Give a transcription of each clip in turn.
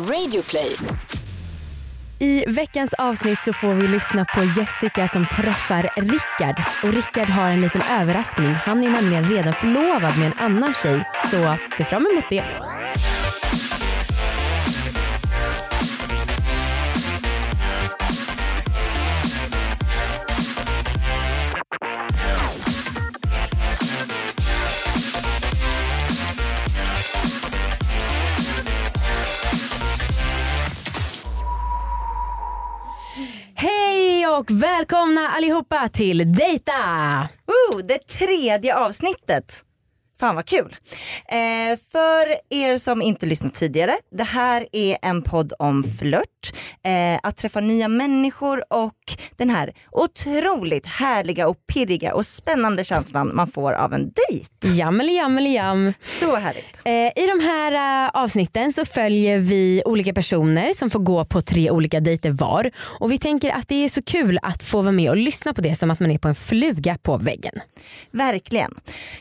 Radioplay. I veckans avsnitt så får vi lyssna på Jessica som träffar Rickard. Och Rickard har en liten överraskning. Han är nämligen redan förlovad med en annan tjej. Så se fram emot det. Välkomna allihopa till Dejta! Ooh, det tredje avsnittet. Fan vad kul. Eh, för er som inte lyssnat tidigare, det här är en podd om flört, eh, att träffa nya människor och den här otroligt härliga och pirriga och spännande känslan man får av en dejt. Jammeli jammeli jam. Så härligt. Eh, I de här eh, avsnitten så följer vi olika personer som får gå på tre olika dejter var. Och vi tänker att det är så kul att få vara med och lyssna på det som att man är på en fluga på väggen. Verkligen.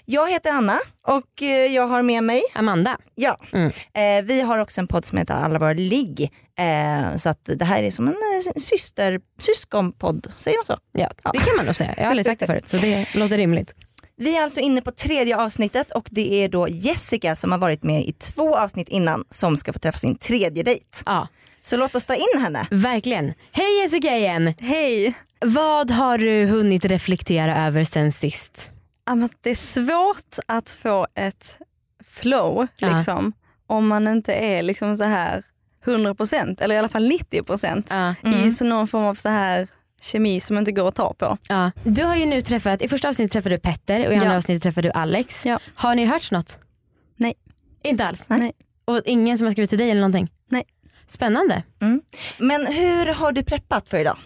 Jag heter Anna och eh, jag har med mig, Amanda. ja, Mm. eh, vi har också en podd som heter Alla våra ligg. Eh, så att det här är som en eh, syster, syskonpodd, säger man så? Ja, det kan man nog säga. Jag har aldrig sagt det förut så det låter rimligt. Vi är alltså inne på tredje avsnittet och det är då Jessica som har varit med i två avsnitt innan som ska få träffa sin tredje dejt. Ja, Så låt oss ta in henne. verkligen. Hej Jessica igen. Hej! Vad har du hunnit reflektera över sen sist? Men Det är svårt att få ett flow Ja. liksom, om man inte är liksom så här 100% eller i alla fall 90% Ja. i så någon form av så här kemi som inte går att ta på. Ja. Du har ju nu träffat, i första avsnittet träffade du Petter och i andra Ja. avsnittet träffade du Alex. Ja. Har ni hört något? Nej. Inte alls? Nej. Och ingen som har skrivit till dig eller någonting? Nej. Spännande. Men hur har du preppat för idag?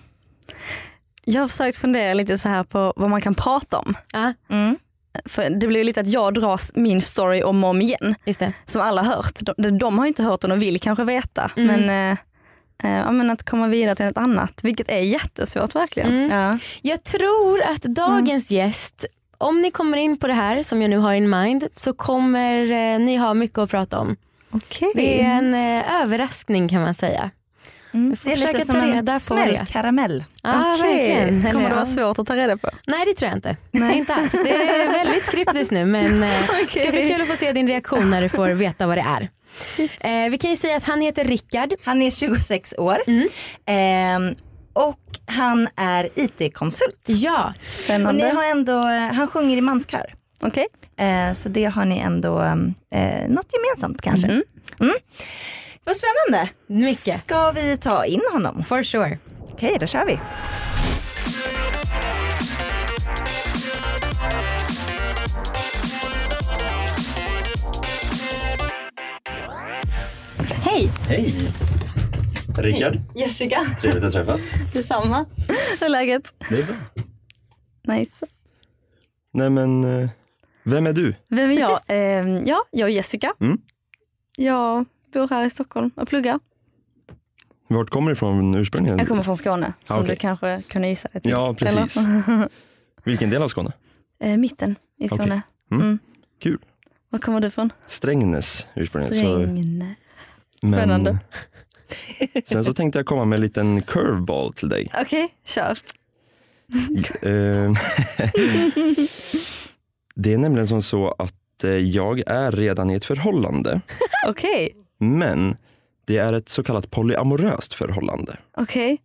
Jag har försökt fundera lite så här på vad man kan prata om. Ja, Mm. För det blir ju lite att jag drar min story om och om igen just det. som alla har hört. De, de har ju inte hört den och vill kanske veta. Mm. Men, eh, eh, men att komma vidare till något annat, vilket är jättesvårt verkligen. Mm. Ja. Jag tror att dagens gäst, om ni kommer in på det här som jag nu har in mind så kommer eh, ni ha mycket att prata om. Okej. Det är en eh, överraskning kan man säga. Mm. Vi får Det är försöka lite som reda en Okej. verkligen. Eller, Kommer det vara svårt att ta reda på? Nej det tror jag inte. Inte alls. Det är väldigt kryptiskt nu men eh, det ska bli kul att få se din reaktion när du får veta vad det är. Eh, vi kan ju säga att han heter Rickard. Han är 26 år Mm. Ehm, och han är IT-konsult. Ja, Och ni Spännande. har ändå, han sjunger i manskör. Okej. Eh, så det har ni ändå eh, något gemensamt kanske. Mhm. Mm. Vad spännande. mycket. Ska vi ta in honom? For sure. Okej, då kör vi. Hej Hej! Rickard, Jessica, trevligt att träffas. detsamma. Hur är läget? Det är bra. Nice. Nej men, eh, vem är du? Vem är jag? Ehm, ja, jag är Jessica. Mm. Jag bor här i Stockholm och pluggar. Vart kommer du ifrån ursprungligen? Jag kommer från Skåne som Ah, okej. du kanske kunde gissa till. Ja, precis. Vilken del av Skåne? Eh, mitten i Skåne. Okej. Mm. Mm. Kul. Var kommer du från? Strängnäs ursprungligen. Strängnäs. men, Spännande. Sen så tänkte jag komma med en liten curveball till dig. Okej, kör. Eh, det är nämligen som så att eh, jag är redan i ett förhållande. Okej, Men det är ett så kallat polyamoröst förhållande. okej,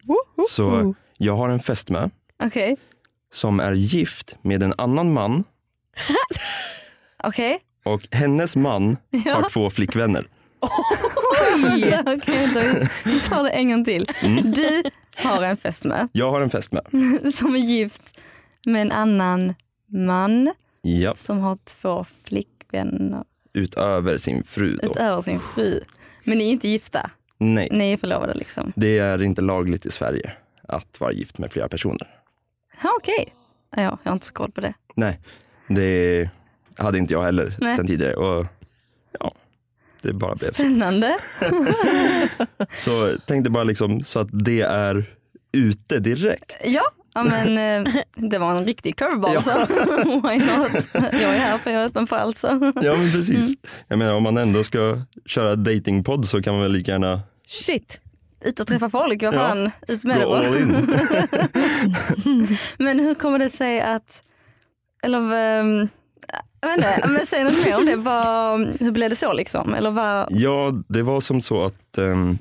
Så jag har en fästmö okej, som är gift med en annan man okej. och hennes man har två flickvänner. Okej, då- vi tar det en gång till. Mm. Du har en fästmö Jag har en fästmö. som är gift med en annan man Ja, som har två flickvänner utöver sin fru då. utöver sin fru. Men ni är inte gifta, Nej, ni är förlovade liksom. det är inte lagligt i Sverige att vara gift med flera personer. Ja, Okej, ja, jag har inte så koll på det. Nej, det hade inte jag heller Nej. sen tidigare. Och ja, det bara blev. Spännande. Så tänkte bara liksom så att det är ute direkt. Ja, ja men eh, det var en riktig curveball Ja. så why not? Jag är här för jag är öppen för allt så. Ja men precis. Jag menar om man ändå ska köra datingpodd så kan man väl lika gärna Shit. Ut och träffa folk, vad Ja. fan, ut med det Gå bara. all in. Men hur kommer det sig att, eller um, jag vet inte, men säg något mer om det. Vad, hur blev det så liksom? Eller vad, Ja, det var som så att ehm,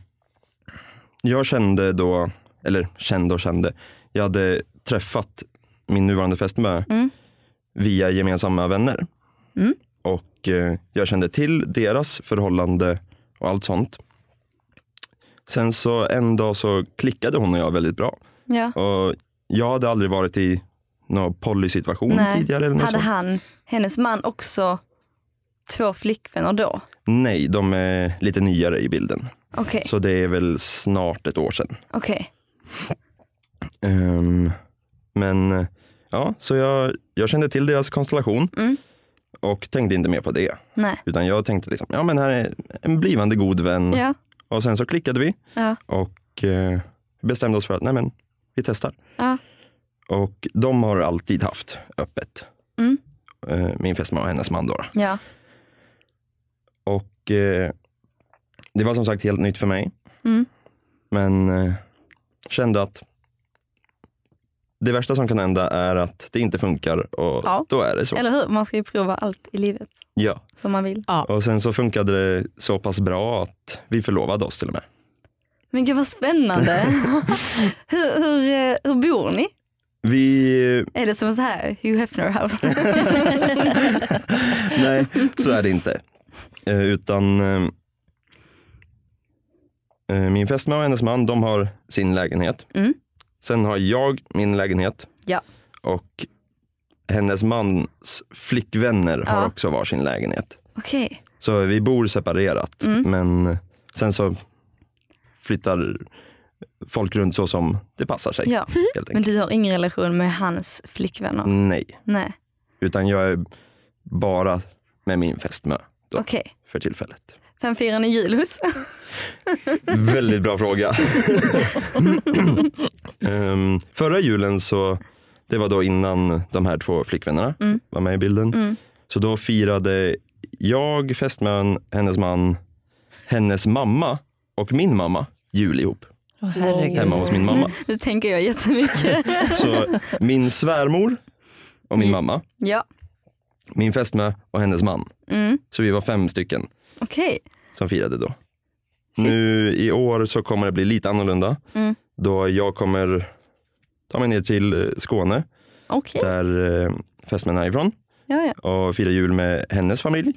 jag kände då, eller kände och kände, jag hade träffat min nuvarande fästmö Mm. via gemensamma vänner. Mm. Och eh, jag kände till deras förhållande och allt sånt. Sen så en dag så klickade hon och jag väldigt bra. ja. Och jag hade aldrig varit i någon polysituation Nej. tidigare. Eller något Hade sånt. han, hennes man också två flickvänner då? Nej, de är lite nyare i bilden. Okej, Så det är väl snart ett år sedan. okej. Ehm, men ja, så jag, jag kände till deras konstellation Mm. och tänkte inte mer på det. Nej. Utan jag tänkte liksom, ja men här är en blivande god vän. Ja, Och sen så klickade vi ja, och eh, bestämde oss för att nej men vi testar. ja. Och de har alltid haft öppet. Mm. Eh, min fästmö och hennes man då. ja. Och eh, det var som sagt helt nytt för mig. Mm. Men eh, kände att det värsta som kan hända är att det inte funkar och Ja. då är det så. Eller hur? Man ska ju prova allt i livet Ja. som man vill. Och sen så funkade det så pass bra att vi förlovade oss till och med. Men gud vad spännande. hur, hur, eh, hur bor ni? Vi, Är det som så här Hugh Hefner house? nej så är det inte. Eh, utan eh, eh, min fästmö och hennes man de har sin lägenhet. Mm. Sen har jag min lägenhet. Ja. Och hennes mans flickvänner har Ja. också varsin lägenhet. Okej. Så vi bor separerat. Mm. Men sen så flyttar folk runt så som det passar sig. Ja. Helt Men enkelt. du har ingen relation med hans flickvänner? Nej, Nej. utan jag är bara med min fästmö då, Okej. för tillfället. Vem firar ni jul hos? Väldigt bra fråga. Ehm, förra julen så, det var då innan de här två flickvännerna Mm. var med i bilden. Mm. Så då firade jag, fästmön, hennes man, hennes mamma och min mamma jul ihop. Herregud. Hemma hos min mamma. Nu tänker jag jättemycket. Så min svärmor och min mamma, ja. min fästmö och hennes man. Mm. Så vi var fem stycken Okej. som firade då. Shit. Nu i år så kommer det bli lite annorlunda. Mm. Då jag kommer ta mig ner till eh, Skåne Okej. där eh, fästmön är ifrån Ja, ja. och fira jul med hennes familj.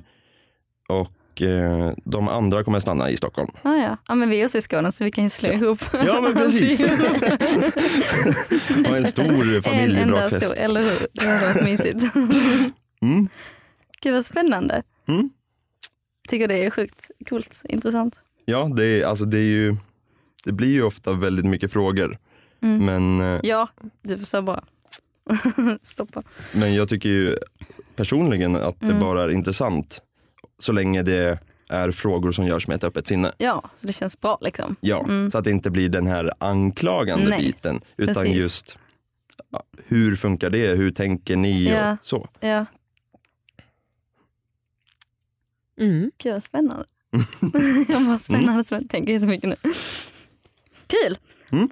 Och eh, de andra kommer stanna i Stockholm. Ja, ja. ja, men vi är också i Skåne så vi kan ju slå ihop. Ja men precis. och en stor en familj, enda stor, eller hur? Det hade varit mysigt. Mm. Gud vad spännande. Mm. Tycker det är sjukt coolt, intressant. Ja, det, är, alltså, det, är ju, det blir ju ofta väldigt mycket frågor. Mm. Men, eh, Ja, du får så bra. Stoppa. men jag tycker ju personligen att det Mm. bara är intressant så länge det är frågor som görs med ett öppet sinne. Ja, så det känns bra liksom. Ja, Mm. så att det inte blir den här anklagande Nej, biten utan precis. just hur funkar det, hur tänker ni Ja. och så. Ja, Mm. gud vad spännande. jag bara spännande, mm. tänker jättemycket nu. Kul! Mm.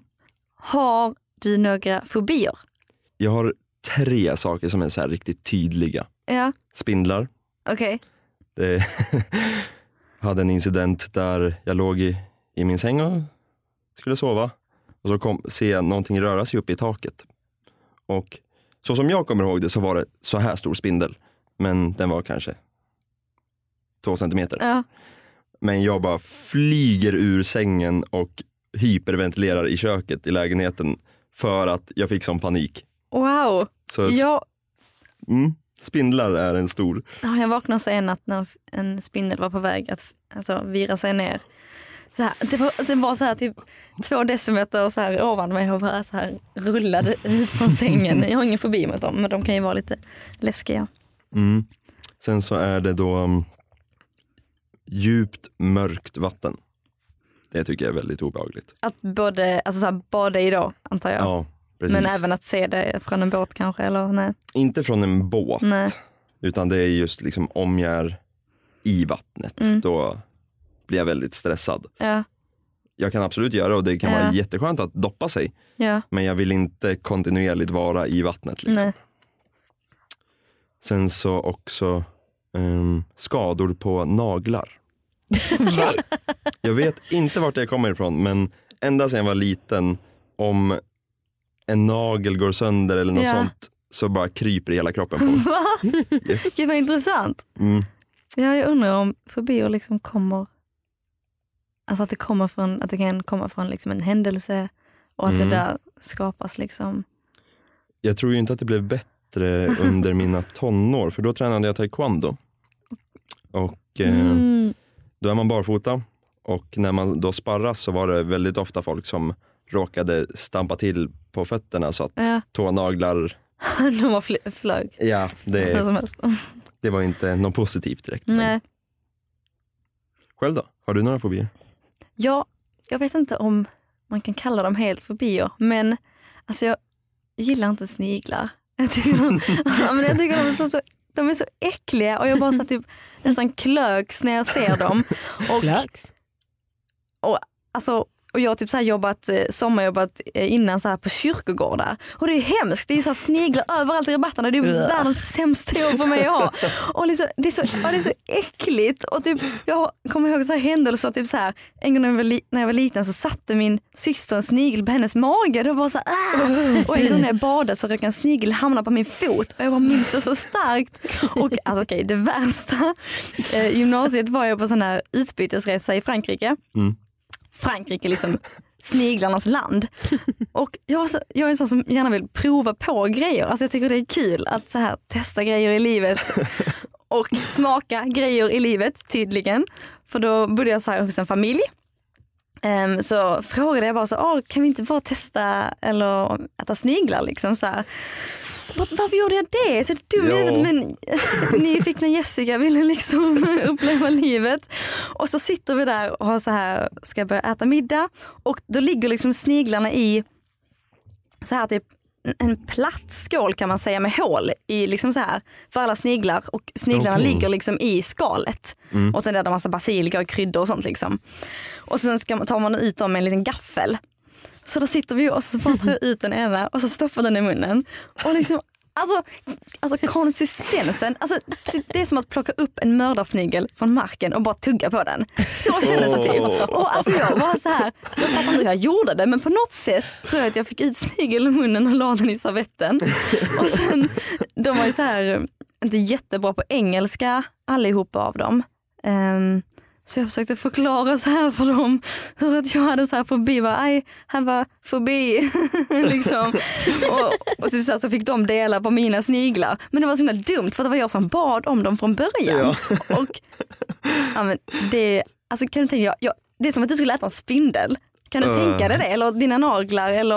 Har du några fobier? Jag har tre saker som är så här riktigt tydliga. Ja, Spindlar. okej. Jag hade en incident där jag låg i, i min säng och skulle sova. Och så kom, ser jag någonting röra sig uppe i taket. Och så som jag kommer ihåg det så var det så här stor spindel. Men den var kanske två centimeter. Ja. Men jag bara flyger ur sängen och hyperventilerar i köket i lägenheten för att jag fick sån panik. Wow. Så Jag, mm, spindlar är en stor. ja, jag vaknade också en natt när en spindel var på väg att alltså, vira sig ner. Så här, det, var, det var så här typ två decimeter så här ovan mig och bara så här rullade ut från sängen. Jag har ingen fobi mot dem men de kan ju vara lite läskiga. Mm. Sen så är det då um, djupt mörkt vatten. Det tycker jag är väldigt obehagligt. Att både, alltså så här, bada i då antar jag. Ja, precis. men även att se det från en båt kanske eller nej. Inte från en båt, nej. utan det är just liksom om jag är i vattnet. Mm. Då blir jag väldigt stressad. Ja. jag kan absolut göra och det kan Ja. vara jätteskönt att doppa sig. Ja, Men jag vill inte kontinuerligt vara i vattnet. Liksom. nej. Sen så också ehm, skador på naglar. Jag vet inte vart det kommer ifrån men ända sedan jag var liten om en nagel går sönder eller något Ja. sånt så bara kryper hela kroppen på mig. Va? Yes. Gud vad intressant. Mm. Ja, jag undrar om fobier liksom kommer, alltså att det kommer från, att det kan komma från liksom en händelse och att Mm. det där skapas liksom. Jag tror ju inte att det blev bättre under mina tonår för då tränade jag taekwondo. Och eh, Mm. Då är man barfota och när man då sparras så var det väldigt ofta folk som råkade stampa till på fötterna så att Ja, tånaglar, de var fly- flög. ja det, som helst. det var inte något positivt direkt. Nej. Själv då? Har du några fobier? Ja, jag vet inte om man kan kalla dem helt fobier, men alltså jag gillar inte sniglar. Jag tycker de, ja, men jag tycker de, är så, så, de är så äckliga och jag bara så typ, nästan klöks när jag ser dem. Och, Klöks. alltså, och jag har typ så jobbat, eh, sommarjobbat eh, innan så här på kyrkogårdar. Och det är hemskt, det är så här sniglar överallt i rabatterna. Det är Ugh. världens sämsta jobb för mig att ha. Och liksom, det, är så, ja, det är så äckligt. Och typ, jag kommer ihåg så här händelser, typ så här, en gång när jag, var när jag var liten så satte min syster en snigel på hennes mage. Det var så här, "Ah!" Och en gång när jag badade så råkade en snigel hamna på min fot och jag bara minns det så starkt. Och alltså okej, det värsta, eh, gymnasiet var jag på sån här utbytesresa i Frankrike. Mm. Frankrike liksom sniglarnas land. Och jag, så, jag är en sån som gärna vill prova på grejer. Alltså jag tycker det är kul att så här, testa grejer i livet och smaka grejer i livet tydligen. För då bodde jag så här hos en familj. Ehm, så frågade jag bara så, "Åh, kan vi inte bara testa eller äta sniglar liksom så här. "Var- Varför gjorde jag det? Så dum Ja. men nyfikna Jessica ville liksom uppleva livet. Och så sitter vi där och har så här, ska börja äta middag och då ligger liksom sniglarna i så här typ en platt skål kan man säga med hål i liksom så här för alla sniglar och sniglarna Okej. ligger liksom i skalet. Mm. Och sen är det en massa basilika och kryddor och sånt liksom. Och sen ska man, tar man ut dem med en liten gaffel. Så då sitter vi och så bara tar jag ut den ena och så stoppar den i munnen. Och liksom, alltså, alltså konsistensen, alltså, det är som att plocka upp en mördarsnigel från marken och bara tugga på den. Så kändes det typ. Och alltså jag var så här, jag fattar inte hur jag gjorde det men på något sätt tror jag att jag fick ut snigeln i munnen och la den i servetten. Och sen, de var ju så här, inte jättebra på engelska allihopa av dem. Ehm, så jag försökte förklara så här för dem hur att jag hade så här fobi, bara, I have a fobi. liksom. och, och typ så, här, så fick de dela på mina sniglar. Men det var så himla dumt för det var jag som bad om dem från början. Och, ja, men det, alltså, kan du tänka, jag, jag, det är som att du skulle äta en spindel. Kan du Öh. tänka dig det? Eller dina naglar? Eller...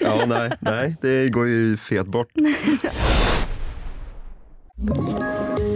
Ja, nej, nej, det går ju fet bort.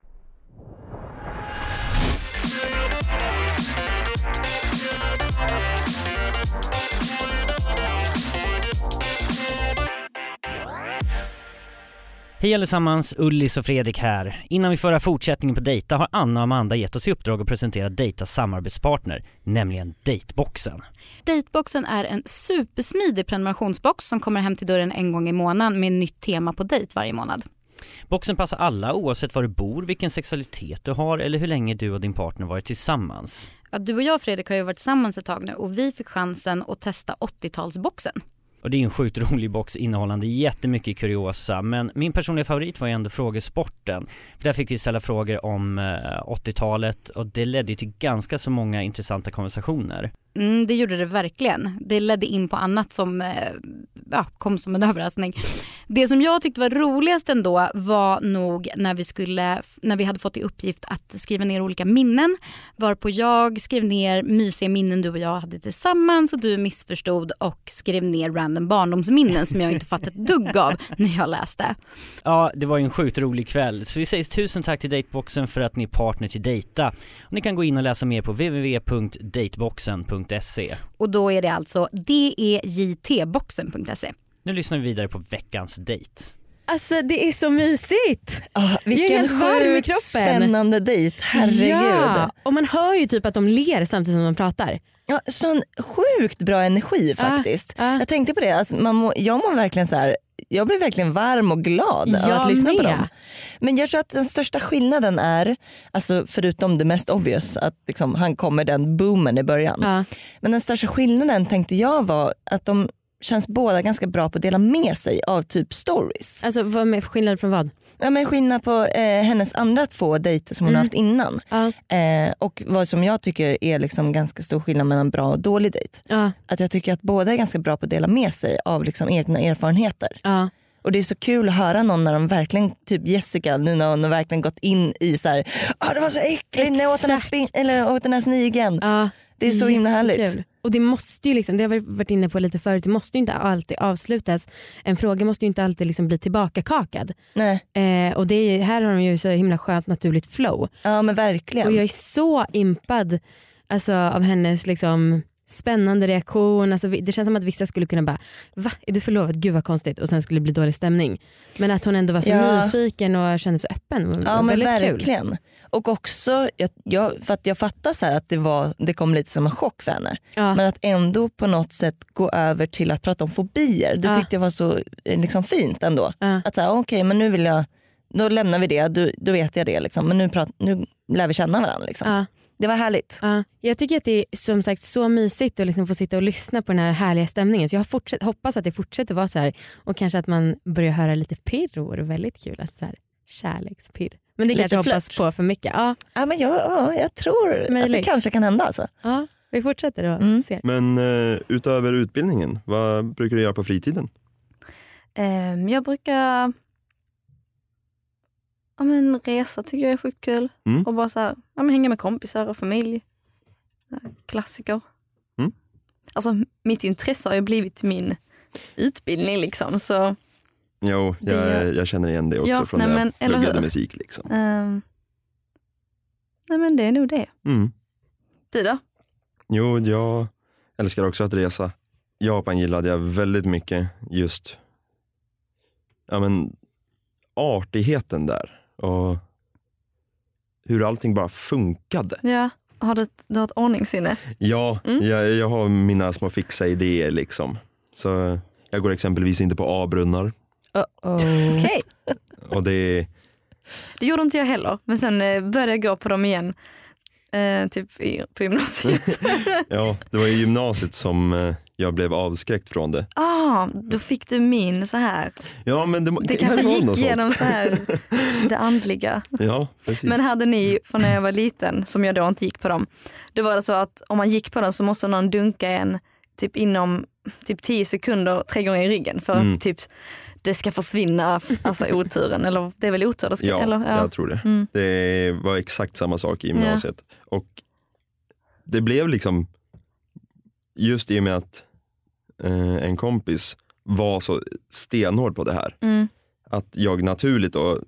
Hej allesammans, Ullis och Fredrik här. Innan vi får fortsättningen på Dejta har Anna och Amanda gett oss i uppdrag att presentera Dejtas samarbetspartner, nämligen Dateboxen. Dateboxen är en supersmidig prenumerationsbox som kommer hem till dörren en gång i månaden med nytt tema på dejt varje månad. Boxen passar alla oavsett var du bor, vilken sexualitet du har eller hur länge du och din partner varit tillsammans. Ja, du och jag Fredrik har ju varit tillsammans ett tag nu och vi fick chansen att testa 80-talsboxen. Och det är en sjukt rolig box innehållande jättemycket kuriosa men min personliga favorit var ju ändå frågesporten. För där fick vi ställa frågor om eh, 80-talet och det ledde ju till ganska så många intressanta konversationer. Mm, det gjorde det verkligen. Det ledde in på annat som eh, ja, kom som en överraskning. Det som jag tyckte var roligast ändå var nog när vi, skulle, när vi hade fått i uppgift att skriva ner olika minnen. Varpå jag skrev ner mysiga minnen du och jag hade tillsammans och du missförstod och skrev ner random barndomsminnen som jag inte fattat dugg av när jag läste. Ja, det var ju en sjukt rolig kväll. Så vi säger tusen tack till Dateboxen för att ni är partner till Data. Och ni kan gå in och läsa mer på www.dateboxen.se. Och då är det alltså dejtboxen.se. Nu lyssnar vi vidare på veckans dejt. Alltså det är så mysigt. Oh, Jag är vilken helt varm i sjukt kroppen. spännande dejt, herregud. Ja, och man hör ju typ att de ler samtidigt som de pratar. Ja, sån sjukt bra energi faktiskt. Ja, ja. Jag tänkte på det, alltså, man må, jag mår verkligen så här, jag blir verkligen varm och glad av Jag att lyssna på med. dem. Men jag tror att den största skillnaden är, alltså förutom det mest obvious, att liksom, han kommer den boomen i början. Ja. Men den största skillnaden tänkte jag var att de känns båda ganska bra på att dela med sig av typ stories. Alltså vad är skillnad från vad? Ja, men skillnad på eh, hennes andra två dejter som hon Mm. har haft innan. Ja. Eh, och vad som jag tycker är liksom ganska stor skillnad mellan bra och dålig dejt. Ja, Att jag tycker att båda är ganska bra på att dela med sig av liksom egna erfarenheter. ja. Och det är så kul att höra någon när de verkligen, typ Jessica, nu när hon har verkligen gått in i så här, ah, det var så äckligt när jag åt den här, spin- eller åt den här snigeln. Det är så himla härligt. Och det måste ju liksom, det har vi varit inne på lite förut, det måste ju inte alltid avslutas. En fråga måste ju inte alltid liksom bli tillbakakakad. Nej. Eh, och det är, här har de ju så himla skönt naturligt flow. Ja men verkligen. Och jag är så impad alltså, av hennes liksom, spännande reaktion. Alltså, det känns som att vissa skulle kunna bara, va? Är du förlovad? Gud vad konstigt. Och sen skulle det bli dålig stämning. Men att hon ändå var så Ja. nyfiken och kände så öppen. Ja men väldigt kul. verkligen. Och också, jag, jag, för att jag fattar så att det, var, det kom lite som en chock för henne. Ja. Men att ändå på något sätt gå över till att prata om fobier, det Ja. tyckte jag var så eh, liksom, fint ändå. Ja. Att säga okej men nu vill jag, då lämnar vi det, då, då vet jag det liksom. men nu, prat, nu lär vi känna varandra. Liksom. Det var härligt. Ja, jag tycker att det är som sagt så mysigt att liksom få sitta och lyssna på den här härliga stämningen. Så jag fortsätt, hoppas att det fortsätter vara så här och kanske att man börjar höra lite pirr. Det vore väldigt kul. Alltså så här, kärlekspirr. Men det kanske hoppas på för mycket. Ja, Ja, men jag, ja, jag tror att det Möjligt. kanske kan hända. Alltså. ja, vi fortsätter och Mm. ser. Men eh, utöver utbildningen, vad brukar du göra på fritiden? Ehm, jag brukar ja, men resa tycker jag är sjukt kul. Mm. Och bara så här, ja, men hänga med kompisar och familj. Klassiker. Mm. Alltså mitt intresse har ju blivit min utbildning liksom. Så, Jo, Det jag, gör- jag känner igen det också Ja, från nej, när men, jag eller pluggade musik. Liksom. ehm, nej men det är nog det. Mm. Du då? Jo, jag älskar också att resa. Japan gillade jag väldigt mycket just ja, men, artigheten där och hur allting bara funkade. Ja. Har du, du har ett ordningssinne? Ja, Mm. jag, jag har mina små fixa idéer liksom. Så jag går exempelvis inte på A-brunnar Uh-oh. Okej. och det Det gjorde inte jag heller. Men sen eh, började jag gå på dem igen. Eh, typ i, på gymnasiet. Ja, det var i gymnasiet som eh, jag blev avskräckt från det. ah, då fick du min så här. Ja, men det, Det kanske gick något igenom så här det andliga. Ja, precis. Men hade ni, från när jag var liten, som jag då inte gick på dem, då var det så att om man gick på dem så måste någon dunka en typ inom typ 10 sekunder tre gånger i ryggen för Mm. att typ det ska försvinna, alltså oturen. Eller det är väl otur? Det ska, Ja, eller, ja. jag tror det. Mm. Det var exakt samma sak i gymnasiet. Och det blev liksom, just i och med att eh, en kompis var så stenhård på det här, Mm. att jag naturligt då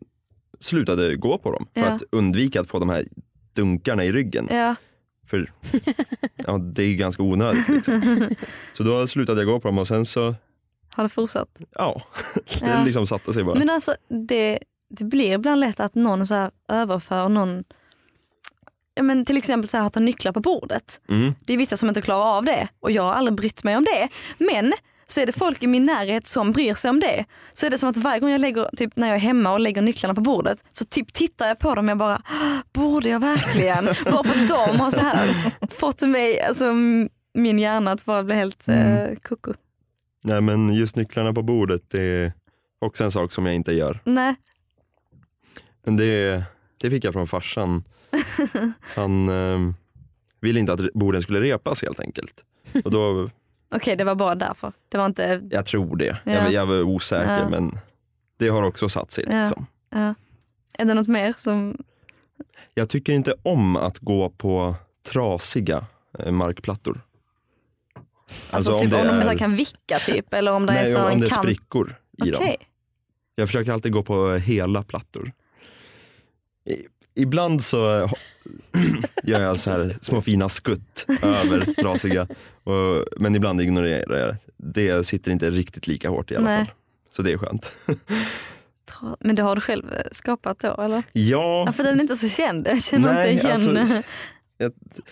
slutade gå på dem för Ja. att undvika att få de här dunkarna i ryggen. Ja. För ja, det är ganska onödigt. Liksom. Så då slutade jag gå på dem och sen så, Har det fortsatt? ja, det Ja. liksom satte sig bara. Men alltså det, det blir ibland lätt att någon så överför någon, ja, men till exempel så här, att ha nycklar på bordet. Mm. Det är vissa som inte klarar av det och jag har aldrig brytt mig om det. Men så är det folk i min närhet som bryr sig om det. Så är det som att varje gång jag lägger, typ när jag är hemma och lägger nycklarna på bordet så typ tittar jag på dem och jag bara, "Ah, borde jag verkligen? bara för de har så här fått mig, alltså min hjärna att bara bli helt Mm. eh, koko. Nej men just nycklarna på bordet det är också en sak som jag inte gör. Nej, Men det, det fick jag från farsan. Han eh, ville inte att borden skulle repas helt enkelt. Och då, Okej, det var bara därför. Det var inte... jag tror det. Ja. Jag, jag var osäker Ja. men det har också satt sig. Ja. Liksom. Ja. Är det något mer som... Jag tycker inte om att gå på trasiga eh, markplattor. Alltså, typ om, de så här kan vicka typ eller om det är nej, så om en det är kant. sprickor i dem. Okej. Jag försöker alltid gå på hela plattor. Ibland så gör jag så här små fina skutt över trasiga. Och, men ibland ignorerar jag det. Det sitter inte riktigt lika hårt i alla Nej. fall. Så det är skönt. Men det har du själv skapat då eller? Ja, Ja, för den är inte så känd. Jag känner Nej, inte igen. alltså- jag,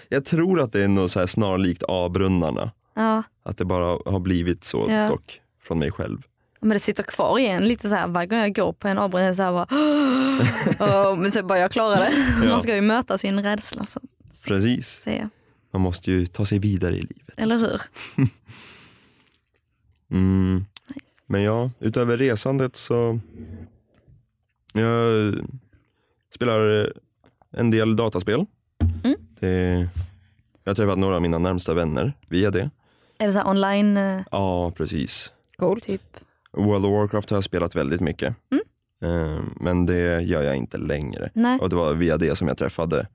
jag tror att det är något så snarlikt A-brunnarna. ja. Att det bara har blivit så Ja. dock från mig själv. Men det sitter kvar i en lite så här varje gång jag går på en avbrunn så här bara och, Men så bara jag klarar det. Man ska ju möta sin rädsla så Precis. säger. Man måste ju ta sig vidare i livet. Eller hur? Mm. Men ja, utöver resandet så jag spelar eh, en del dataspel. Mm. Det, jag har träffat några av mina närmsta vänner via det. Är det så här online eh, Ja, precis. Coolt. typ? World of Warcraft har jag spelat väldigt mycket. Mm. Eh, Men det gör jag inte längre. Nej. Och det var via det som jag träffade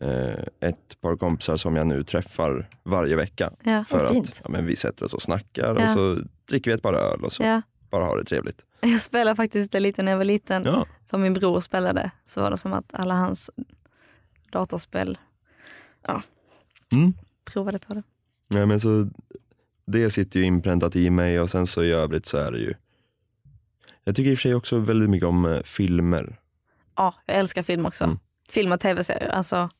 eh, ett par kompisar som jag nu träffar varje vecka. Ja. För att ja, men vi sätter oss och snackar Ja. och så dricker vi ett par öl och så ja. bara har det trevligt. Jag spelade faktiskt det lite när jag var liten. Ja. För min bror spelade. Så var det som att alla hans datorspel, ja, Mm. provade på det. Ja, men så, det sitter ju inpräntat i mig och sen så i övrigt så är det ju Jag tycker i och för sig också väldigt mycket om eh, filmer. Ja, jag älskar film också. Mm. Film och tv-serier, alltså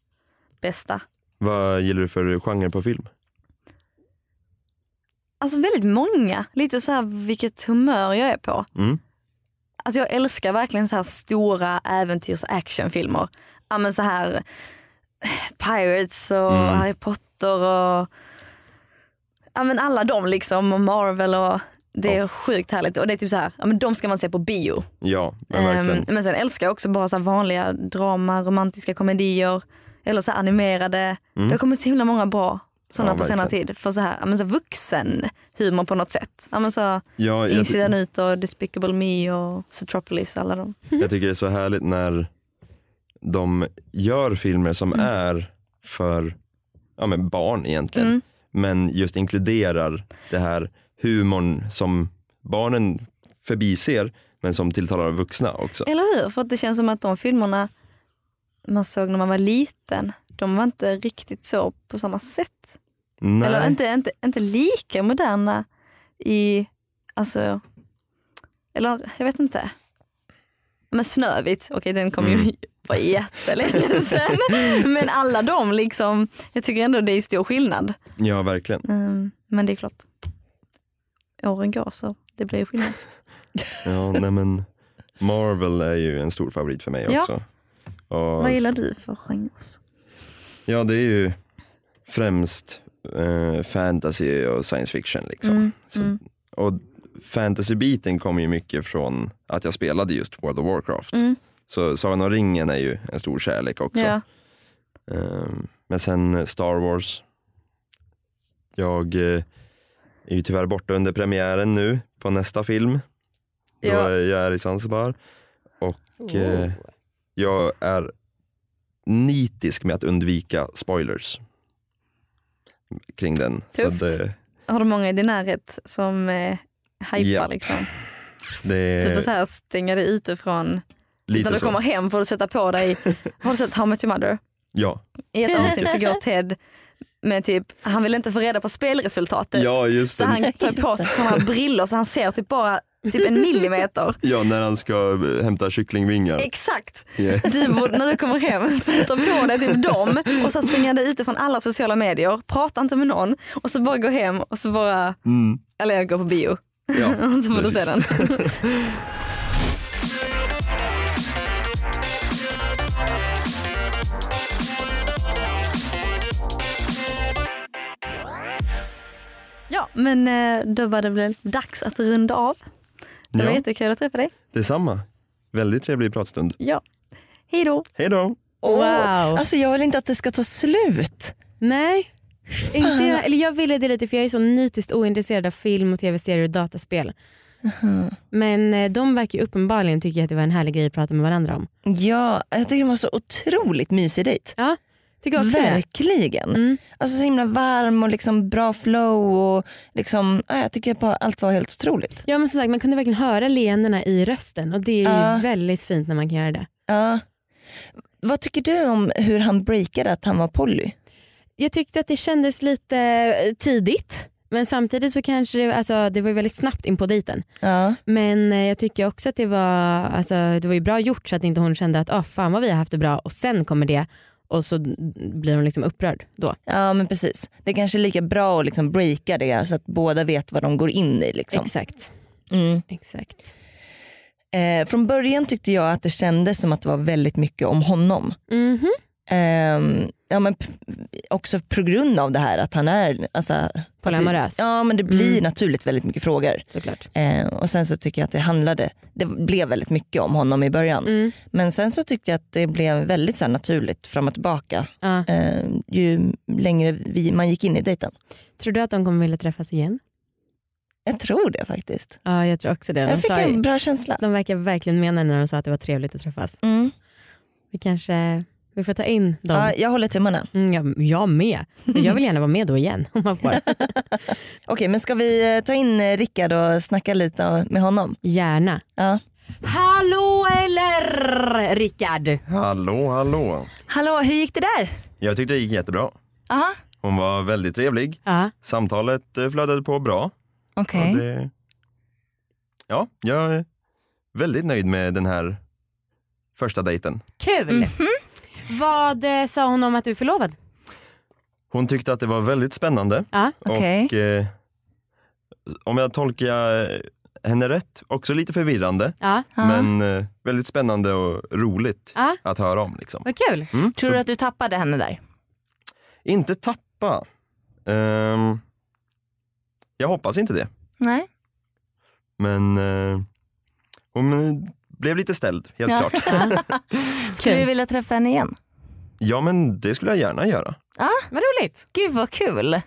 bästa. Vad gillar du för genre på film? Alltså väldigt många. Lite så här vilket humör jag är på. Mm. Alltså jag älskar verkligen så här stora äventyrs och actionfilmer. Ja men så här eh, Pirates och Mm. Harry Potter och ja men alla de liksom och Marvel och det är Ja. sjukt härligt och det är typ så här, ja men de ska man se på bio. Ja, men verkligen. Ehm, men sen älskar jag också bara så vanliga drama, romantiska komedier eller så animerade. Mm. Det har kommit så himla många bra sådana Ja, på senare verkligen. tid. För så här, ja, men så vuxen humor på något sätt. Ja, men så ja, Insidan ut och Despicable Me och Zootropolis, alla de. jag tycker det är så härligt när de gör filmer som Mm. är för ja, men barn egentligen. Mm. Men just inkluderar det här humorn som barnen förbiser men som tilltalar vuxna också. Eller hur? För att det känns som att de filmerna man såg när man var liten, de var inte riktigt så på samma sätt. Nej. Eller inte, inte, inte lika moderna i, alltså, eller jag vet inte. Men Snövit, okej den kom ju Mm. för jättelänge sedan. Men alla de liksom, jag tycker ändå det är stor skillnad. Ja, verkligen. Mm, men det är klart, åren går så det blir skillnad. Ja, nej men Marvel är ju en stor favorit för mig Ja. också. Och, Vad gillar du för genres? Ja, det är ju främst eh, fantasy och science fiction. Liksom. Mm, Så, mm. Och fantasy-biten kommer ju mycket från att jag spelade just World of Warcraft. Mm. Så Sagan om ringen är ju en stor kärlek också. Ja. Ehm, men sen Star Wars. Jag eh, är ju tyvärr borta under premiären nu på nästa film. Då Ja. är jag är i Zanzibar. Och eh, jag är nitisk med att undvika spoilers kring den. Tufft. Så det, Har du många i din närhet som eh, hypar Ja. liksom? det Du får är så här stänga dig ute från, lite när du så. kommer hem får du sätta på dig, har du sett How Much Your Mother? Ja. I ett avsnitt så går Ted med typ, han vill inte få reda på spelresultatet. ja, just Så det. han tar på sig sådana brillor så han ser typ bara typ en millimeter. Ja, när han ska eh, hämta kycklingvingar. Exakt! Yes. Du när du kommer hem, ta på dig typ dem och så stänga dig ute från alla sociala medier, prata inte med någon och så bara gå hem och så bara, Mm. eller jag går på bio. Ja, och så får du se den. Ja, men eh, då var det väl dags att runda av. Det var Ja. jättekul att träffa dig. Detsamma. Väldigt trevlig pratstund. Ja. Hej då! Hej då! Wow. Alltså jag vill inte att det ska ta slut. Nej. Inte jag, eller jag ville det lite för jag är så nitiskt ointresserad av film och tv-serier och dataspel. Men eh, de verkar ju uppenbarligen tycka att det var en härlig grej att prata med varandra om. Ja, jag tycker det var så otroligt mysig dejt. Ja, tycker också det. Verkligen. Mm. Alltså så himla varm och liksom bra flow och liksom, ja, jag tycker bara allt var helt otroligt. Ja men som sagt man kunde verkligen höra leendena i rösten och det är Ja. väldigt fint när man kan göra det. Ja. Vad tycker du om hur han breakade att han var poly? Jag tyckte att det kändes lite eh, tidigt men samtidigt så kanske det, alltså, det var väldigt snabbt in på dejten. Ja. Men eh, jag tycker också att det var, alltså, det var ju bra gjort så att inte hon kände att ah, fan vad vi har haft det bra och sen kommer det och så blir hon liksom upprörd då. ja men precis. Det är kanske är lika bra att liksom breaka det så att båda vet vad de går in i. Liksom. Exakt. Mm. Exakt. Eh, från början tyckte jag att det kändes som att det var väldigt mycket om honom. Mhm. Ehm, ja, men också på grund av det här att han är alltså, Polyamorös. Ja men det blir Mm. naturligt väldigt mycket frågor. Såklart. Eh, och sen så tycker jag att det handlade, det blev väldigt mycket om honom i början. Mm. Men sen så tyckte jag att det blev väldigt så här, naturligt fram och tillbaka. Ja. Eh, ju längre vi, man gick in i dejten. Tror du att de kommer vilja träffas igen? Jag tror det faktiskt. Ja jag tror också det. De, Jag fick en bra känsla. de verkar verkligen mena när de sa att det var trevligt att träffas. Mm. Vi kanske vi får ta in dem. Ja, jag håller tummarna. Mm, jag, jag med. Men Jag vill gärna vara med då igen om man får. Okej men ska vi eh, ta in eh, Rickard och snacka lite med honom? Gärna. Ja. Hallå eller Rickard? Hallå, hallå. Hallå hur gick det där? Jag tyckte det gick jättebra. Aha. Hon var väldigt trevlig. Ja. Samtalet eh, flödade på bra. Okej. Det... Ja, jag är väldigt nöjd med den här första dejten. Kul. Vad eh, sa hon om att du är förlovad? Hon tyckte att det var väldigt spännande Ja. Okej. och eh, om jag tolkar henne rätt, också lite förvirrande Ja. Men eh, väldigt spännande och roligt Ja. att höra om. Liksom. Vad kul. Mm. Tror du att du tappade henne där? Inte tappa. Ehm, jag hoppas inte det. Nej. Men eh, hon blev lite ställd, helt Ja. klart. Skulle Kul. du vilja träffa henne igen? Ja men det skulle jag gärna göra. Vad roligt. Gud vad kul.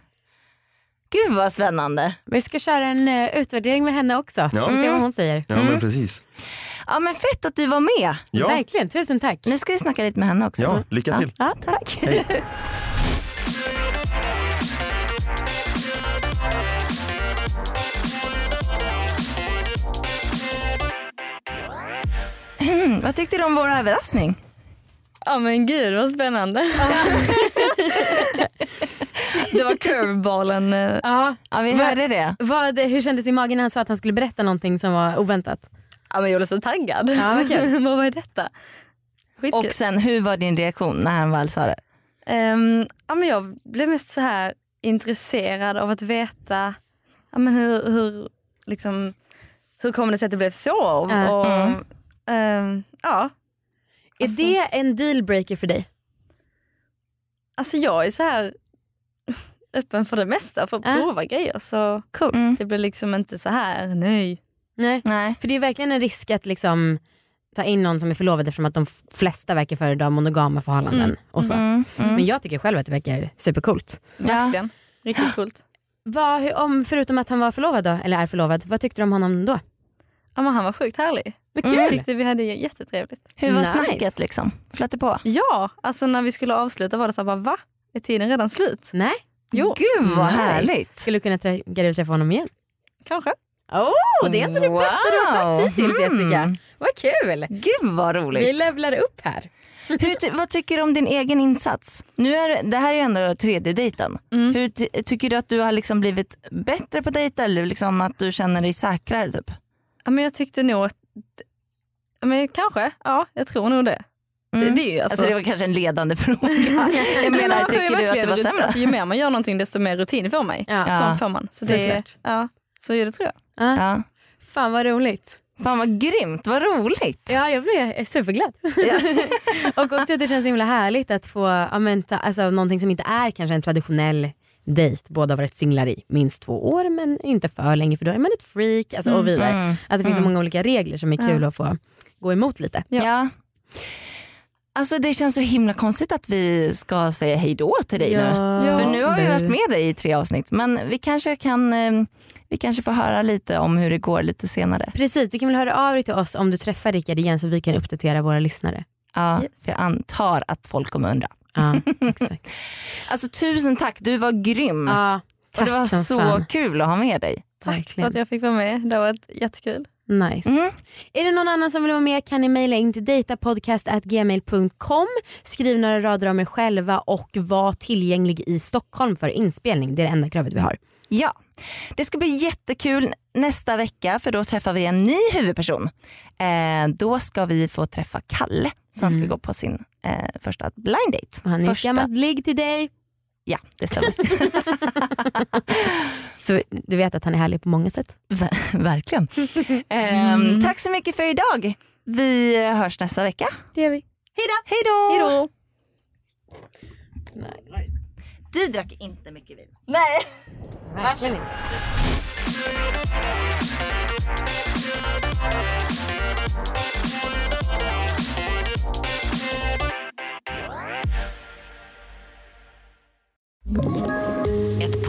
Gud vad spännande. Vi ska köra en eh, utvärdering med henne också. Ja. Vi se vad hon säger. Ja men precis. Ja men fett att du var med. Ja, Verkligen, tusen tack. Nu ska vi snacka lite med henne också. ja lycka till. Ja, tack. Hej. Mm, vad tyckte du om vår överraskning? Ja men gud vad spännande. det var curveballen. eh, Ja, Ja vi Vad- hörde det. vad, hur kändes det i magen när han sa att han skulle berätta någonting som var oväntat? Ja men jag blev så taggad. Ja, vad kul. vad var detta? Skitkul. Och sen hur var din reaktion när han väl sa det? Ehm, ja, men jag blev mest så här intresserad av att veta ja, men hur, hur, liksom, hur kom det sig att det blev så. Och, Mm. Ehm, ja. Är det en dealbreaker för dig? Alltså jag är så här öppen för det mesta, för att Ja. prova grejer. Så Coolt. Mm. det blir liksom inte så här, nej. Nej. Nej. För det är verkligen en risk att liksom ta in någon som är förlovad eftersom att de flesta verkar föredra monogama förhållanden. Mm. Och så. Mm, mm. Men jag tycker själv att det verkar supercoolt. Verkligen. Riktigt coolt. Vad, om, förutom att han var förlovad då, eller är förlovad, vad tyckte du om honom då? Ja, men han var sjukt härlig. Vad Mm. Jag tyckte vi hade jättetrevligt. Hur var Nice. snacket liksom? Flöt det på? Ja, alltså när vi skulle avsluta var det så här, bara, va? Är tiden redan slut? Nej, Jo, Gud vad Nice. härligt. skulle du kunna trä- du träffa honom igen? kanske. Oh, det är ändå det bästa du har sagt Wow. hittills Jessica. Mm. Vad kul! Gud vad roligt. Vi levlar upp här. Hur, ty- vad tycker du om din egen insats? Nu är, det här är ju ändå tredje dejten. Mm. Hur ty- tycker du att du har liksom blivit bättre på dejt eller liksom att du känner dig säkrare? Typ? Ja, men jag tyckte nog att, ja, men kanske, ja jag tror nog det. Mm. det, det är ju, Alltså, alltså, det var kanske en ledande fråga. Jag Men menar, ju tycker du att det var sämre? Alltså, ju mer man gör någonting desto mer rutin får, mig, Ja. Ja. får, får man. Så, det, ja, så det tror jag. Ja. Ja. Fan vad roligt. Fan vad grymt, vad roligt. Ja, jag blev superglad. och också att det känns så himla härligt att få ja, men, ta, alltså, någonting som inte är kanske en traditionell dejt. Båda har varit singlar i minst två år men inte för länge för då är man ett freak alltså, och vidare. Mm. Att det finns så Mm. många olika regler som är kul att få gå emot lite. Ja. Alltså det känns så himla konstigt att vi ska säga hej då till dig nu. Ja, För nu har vi varit med dig i tre avsnitt men vi kanske kan eh, vi kanske får höra lite om hur det går lite senare. Precis, du kan väl höra av dig till oss om du träffar Rickard igen så vi kan uppdatera våra lyssnare. Ja, Yes. Jag antar att folk kommer undra. Ja, exakt. Alltså tusen tack, du var grym. Ja, tack det var så fan. kul att ha med dig. Tack för att jag fick vara med. Det varit jättekul. Nice. Mm. Är det någon annan som vill vara med kan ni mejla in till datapodcast.gmail.com. Skriv några rader om er själva och var tillgänglig i Stockholm för inspelning. Det är det enda kravet vi har. Ja, det ska bli jättekul nästa vecka för då träffar vi en ny huvudperson. Eh, då ska vi få träffa Kalle som ska gå på sin eh, första blind date. Och han är första. gammalt ligg till dig. Ja, det stämmer. Så du vet att han är härlig på många sätt. Ver- Verkligen. Ehm, Tack så mycket för idag. Vi hörs nästa vecka. Det gör vi. Hej då! Du drack inte mycket vin. Nej. Verkligen inte. Ett